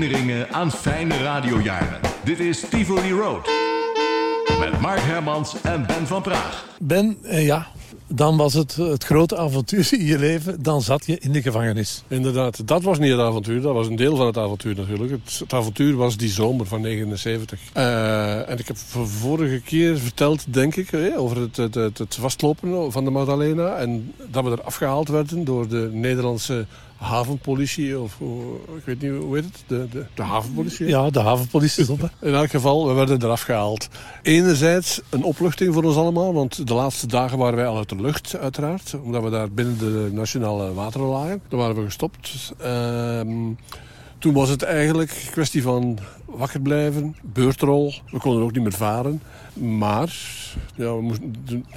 Herinneringen aan fijne radiojaren. Dit is Tivoli Road. Met Mark Hermans en Ben van Praag. Ben, eh, ja, dan was het het grote avontuur in je leven. Dan zat je in de gevangenis. Inderdaad, dat was niet het avontuur. Dat was een deel van het avontuur natuurlijk. Het, het avontuur was die zomer van 79. Eh, en ik heb vorige keer verteld, denk ik, eh, over het, het, het, het vastlopen van de Magdalena. En dat we er afgehaald werden door de Nederlandse havenpolitie. Of ik weet niet, hoe heet het? De, de, de havenpolitie. Ja, de havenpolitie. In elk geval, we werden eraf gehaald. Enerzijds een opluchting voor ons allemaal, want de laatste dagen waren wij al uit de lucht, uiteraard. Omdat we daar binnen de nationale wateren lagen. Daar waren we gestopt. Ehm, toen was het eigenlijk een kwestie van wakker blijven, beurtrol. We konden ook niet meer varen. Maar ja, we, moesten,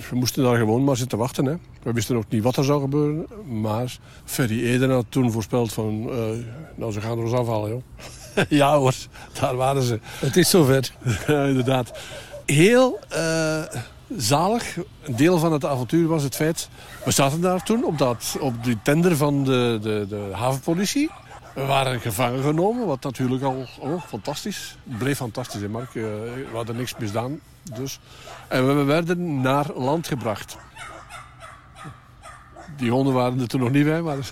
we moesten daar gewoon maar zitten wachten. Hè. We wisten ook niet wat er zou gebeuren. Maar Ferry Eden had toen voorspeld van... eh, nou, ze gaan er ons afhalen, joh. ja hoor, daar waren ze. Het is zover. Ja, inderdaad. Heel eh, zalig. Een deel van het avontuur was het feit... We zaten daar toen op, dat, op die tender van de, de, de havenpolitie. We waren gevangen genomen, wat natuurlijk al oh, fantastisch. Bleef fantastisch, hè Mark. Eh, we hadden niks misdaan. Dus. En we werden naar land gebracht. Die honden waren er toen nog niet bij, maar...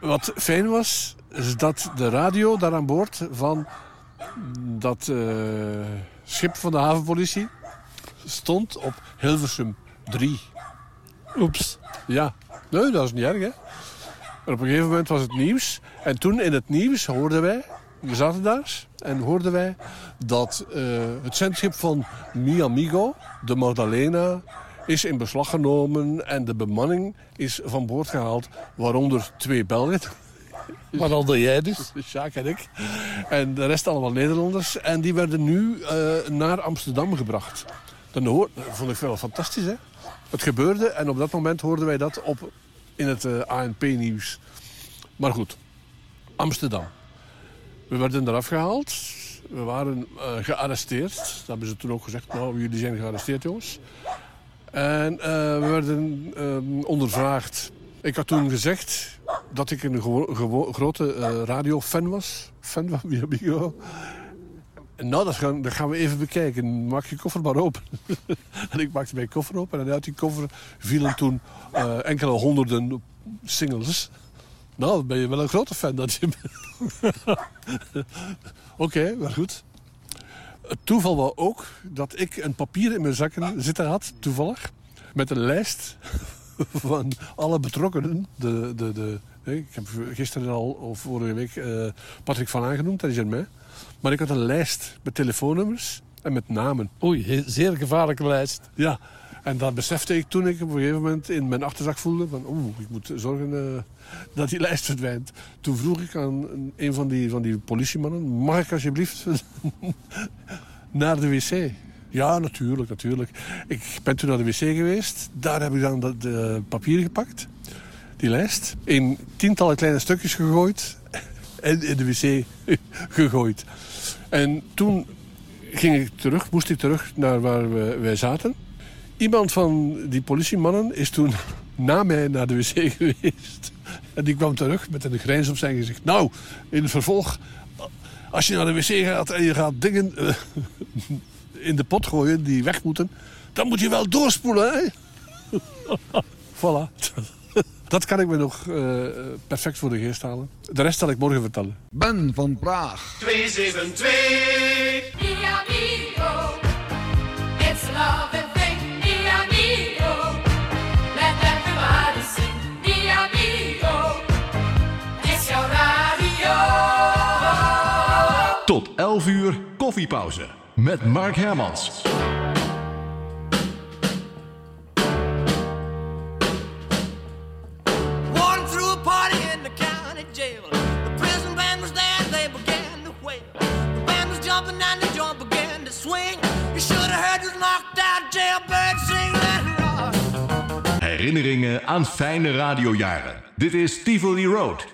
Wat fijn was, is dat de radio daar aan boord van dat eh, schip van de havenpolitie stond op Hilversum 3. Oeps. Ja, nee, dat is niet erg, hè. Op een gegeven moment was het nieuws. En toen in het nieuws hoorden wij, we zaten daar, en hoorden wij dat eh, het zendschip van Mi Amigo, de Magdalena, is in beslag genomen en de bemanning is van boord gehaald, waaronder twee Belgen. Waaronder jij dus. Sjaak en ik. En de rest allemaal Nederlanders. En die werden nu eh, naar Amsterdam gebracht. Hoor- dat vond ik wel fantastisch, hè? Het gebeurde en op dat moment hoorden wij dat op, in het eh, ANP-nieuws. Maar goed, Amsterdam. We werden eraf gehaald. We waren eh, gearresteerd. Dat hebben ze toen ook gezegd. Nou, jullie zijn gearresteerd, jongens. En eh, we werden eh, ondervraagd. Ik had toen gezegd dat ik een grote radiofan was. Fan van. En nou, dat gaan, we even bekijken. Maak je koffer maar open. en ik maakte mijn koffer open. En uit die koffer vielen toen eh, enkele honderden singles. Nou, dan ben je wel een grote fan dat je. Oké, maar goed. Het toeval was ook dat ik een papier in mijn zakken zitten had, toevallig. Met een lijst van alle betrokkenen. De, de, de, ik heb gisteren al, of vorige week, eh, Patrick van aangenoemd, dat is er mij. Maar ik had een lijst met telefoonnummers en met namen. Oei, zeer gevaarlijke lijst. Ja, en dat besefte ik toen ik op een gegeven moment in mijn achterzak voelde van oeh, ik moet zorgen eh, dat die lijst verdwijnt. Toen vroeg ik aan een- een van die, van die politiemannen, mag ik alsjeblieft naar de wc? Ja, natuurlijk, natuurlijk. Ik ben toen naar de wc geweest. Daar heb ik dan dat eh, papier gepakt, die lijst, in tientallen kleine stukjes gegooid en in de wc gegooid. En toen ging ik terug, moest ik terug naar waar we, wij zaten. Iemand van die politiemannen is toen na mij naar de wc geweest. En die kwam terug met een grijns op zijn gezicht. Nou, in het vervolg, als je naar de wc gaat en je gaat dingen in de pot gooien die weg moeten, dan moet je wel doorspoelen, hè? voilà. Dat kan ik me nog eh, perfect voor de geest halen. De rest zal ik morgen vertellen. Ben van Praag. 272. Mi amigo, it's a loving thing. Mi amigo, let everybody sing. Mi amigo, it's your radio. Tot 11 uur koffiepauze. Met Mark Hermans. Walking through a party in the county jail. The prison band was there, they began to wail. The band was jumping and the joint began to swing. You should have heard this knocked out jailbird sing that rock. Herinneringen aan fijne radiojaren. Dit is Tivoli Road.